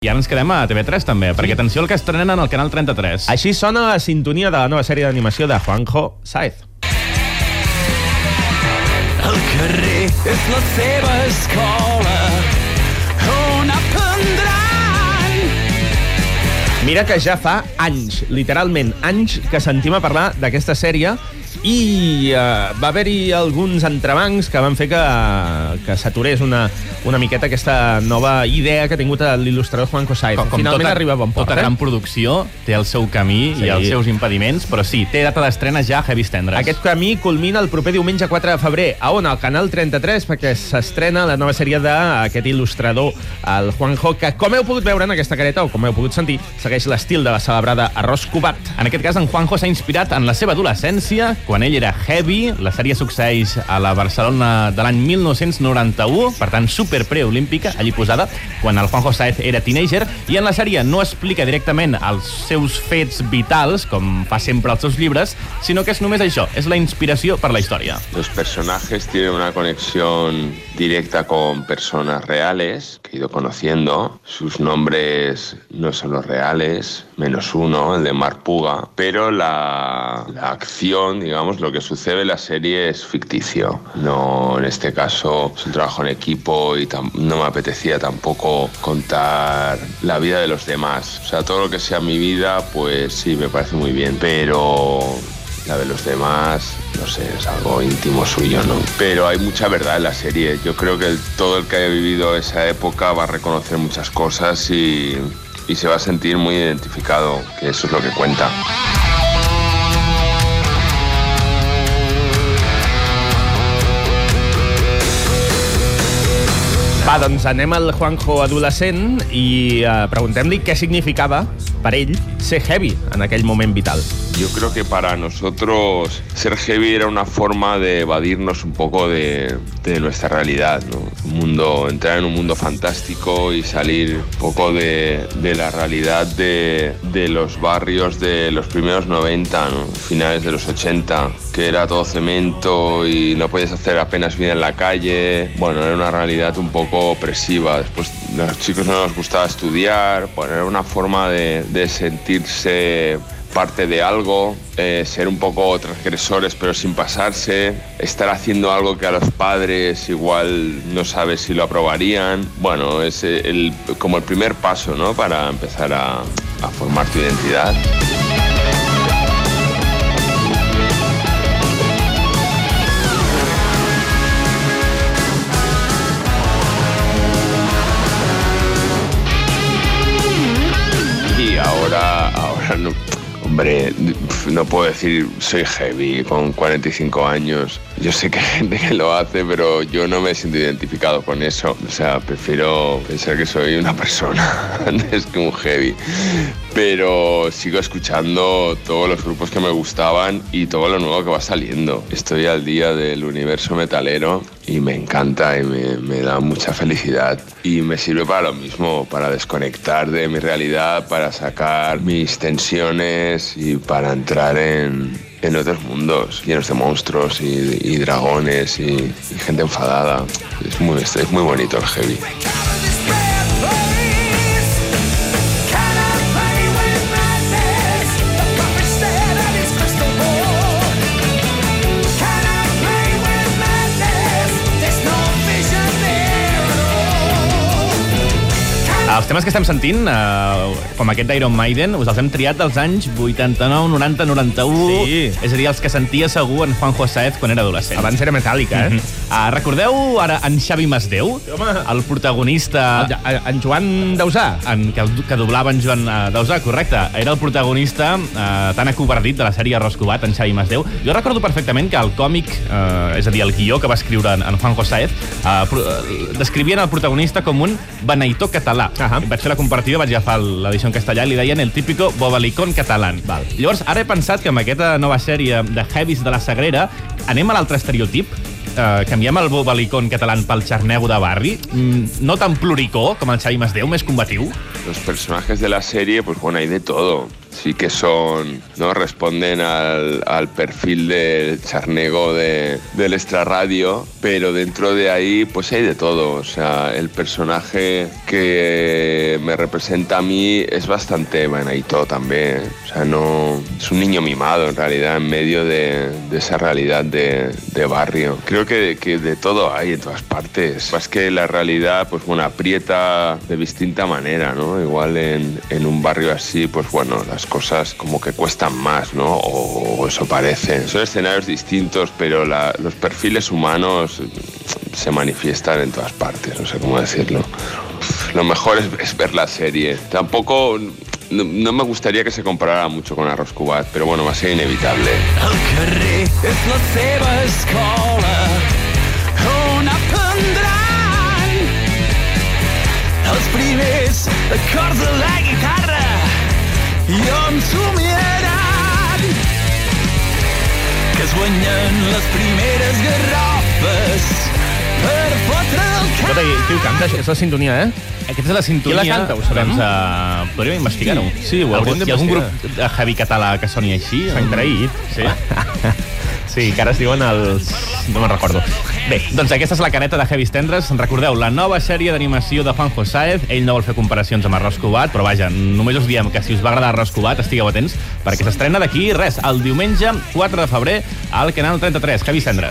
I ara ens quedem a TV3 també, perquè atenció al que estrenen al canal 33. Així sona la sintonia de la nova sèrie d'animació de Juanjo Saez. El carrer és la seva escola on aprendran Mira que ja fa anys, literalment anys, que sentim a parlar d'aquesta sèrie i uh, va haver-hi alguns entrebancs que van fer que, que s'aturés una, una miqueta aquesta nova idea que ha tingut l'il·lustrador Juanjo Saez. Finalment tota, arriba a bon port. Tota eh? gran producció té el seu camí Sí. i els seus impediments, però sí, té data d'estrena ja a Heavy Tendres. Aquest camí culmina el proper diumenge 4 de febrer, a on? Al Canal 33, perquè s'estrena la nova sèrie d'aquest il·lustrador, el Juanjo, que, com heu pogut veure en aquesta careta, o com heu pogut sentir, segueix l'estil de la celebrada Arròs Cubat. En aquest cas, en Juanjo s'ha inspirat en la seva adolescència, quan ell era heavy. La sèrie succeeix a la Barcelona de l'any 1991, per tant, super preolímpica, allí posada, quan el Juanjo Saez era teenager, i en la sèrie no explica directament els seus fets vitals, com fa sempre als seus llibres, sinó que és només això, és la inspiració per la història. Los personajes tienen una conexión directa con personas reales que he ido conociendo. Sus nombres no son los reales, menos uno, el de Mark Puga, pero la, la acción, digamos, lo que sucede en la serie es ficticio. No, en este caso es un trabajo en equipo y no me apetecía tampoco contar la vida de los demás. O sea, todo lo que sea mi vida, pues sí, me parece muy bien, pero la de los demás, no sé, es algo íntimo suyo, ¿no? Pero hay mucha verdad en la serie. Yo creo que todo el que haya vivido esa época va a reconocer muchas cosas y se va a sentir muy identificado, que eso es lo que cuenta. Va, doncs anem al Juanjo adolescent i uh, preguntem-li què significava per ell ser heavy en aquell moment vital. Yo creo que para nosotros ser heavy era una forma de evadirnos un poco de, nuestra realidad, ¿no? Un mundo, entrar en un mundo fantástico y salir un poco de, la realidad de, los barrios de los primeros 90, ¿no? finales de los 80, que era todo cemento y no podías hacer apenas vida en la calle. Bueno, era una realidad un poco opresiva. Después los chicos no nos gustaba estudiar, bueno, era una forma de sentirse parte de algo, eh, ser un poco transgresores pero sin pasarse, estar haciendo algo que a los padres igual no sabes si lo aprobarían. Bueno, es el, como el primer paso ¿no? para empezar a, a formar tu identidad. Y ahora, ahora no, hombre, no puedo decir soy heavy con 45 años. Yo sé que hay gente que lo hace, pero yo no me siento identificado con eso. O sea, prefiero pensar que soy una persona antes que un heavy. Pero sigo escuchando todos los grupos que me gustaban y todo lo nuevo que va saliendo. Estoy al día del universo metalero y me encanta y me, da mucha felicidad. Y me sirve para lo mismo, para desconectar de mi realidad, para sacar mis tensiones y para entrar en, en otros mundos llenos de monstruos y, dragones y, gente enfadada. Es es muy bonito el heavy. Els temes que estem sentint, eh, com aquest d'Iron Maiden, us els hem triat dels anys 89, 90, 91... Sí. És a dir, els que sentia segur en Juanjo Saez quan era adolescent. Abans era metàl·lica, eh? Ah, recordeu ara en Xavi Masdeu? Home. El protagonista... El, en, en Joan Dausà. en, que, que doblava en Joan uh, Dausà, correcte. Era el protagonista uh, tan acobardit de la sèrie Arròs Cubat, en Xavi Masdeu. Jo recordo perfectament que el còmic, uh, és a dir, el guió que va escriure en, en Juanjo Saez, uh, pro, uh, descrivien el protagonista com un beneitó català. Ahà. Vaig fer la comparativa, vaig agafar l'edició en castellà i li deien el típico bobalicón català. Val. Llavors, ara he pensat que amb aquesta nova sèrie de Heavies de la Sagrera anem a l'altre estereotip, eh, canviem el bobalicón català pel xarnego de barri, mm, no tan pluricó com el Xavi Masdeu, més combatiu. Los personajes de la serie, pues bueno, hay de todo. sí que son, ¿no? Responden al, al perfil del charnego de, del extrarradio, pero dentro de ahí pues hay de todo. O sea, el personaje que me representa a mí es bastante beneito también. O sea, no es un niño mimado en realidad en medio de, esa realidad de, barrio. Creo que, que de todo hay en todas partes. Es que la realidad pues bueno aprieta de distinta manera, ¿no? Igual en, en un barrio así, pues bueno, las cosas como que cuestan más, ¿no? O, eso parece. Son escenarios distintos, pero los perfiles humanos se manifiestan en todas partes, no sé cómo decirlo. Lo mejor es, es ver la serie. Tampoco... No, no me gustaría que se comparara mucho con Arroz Cubat, pero bueno, va a ser inevitable. El carrer és la seva escola on aprendran els primers acords de la guitarra i on somiaran que es guanyen les primeres garrofes per fotre el cap. Escolta, qui ho canta? És la sintonia, eh? Aquesta és la sintonia. Qui la canta, ho sabem? Doncs, uh, podríem investigar-ho. Sí, ho algun, hauríem Hi ha algun d'investigar. grup de heavy català que soni així? S'ha traït. Sí. Sí, que ara es diuen els... No me'n recordo. Bé, doncs aquesta és la careta de Heavy Tendres. Recordeu, la nova sèrie d'animació de Juanjo Saez. Ell no vol fer comparacions amb Arròs Cubat, però vaja, només us diem que si us va agradar Arròs Cubat, estigueu atents, perquè s'estrena d'aquí res, el diumenge 4 de febrer al canal 33. Heavy Tendres.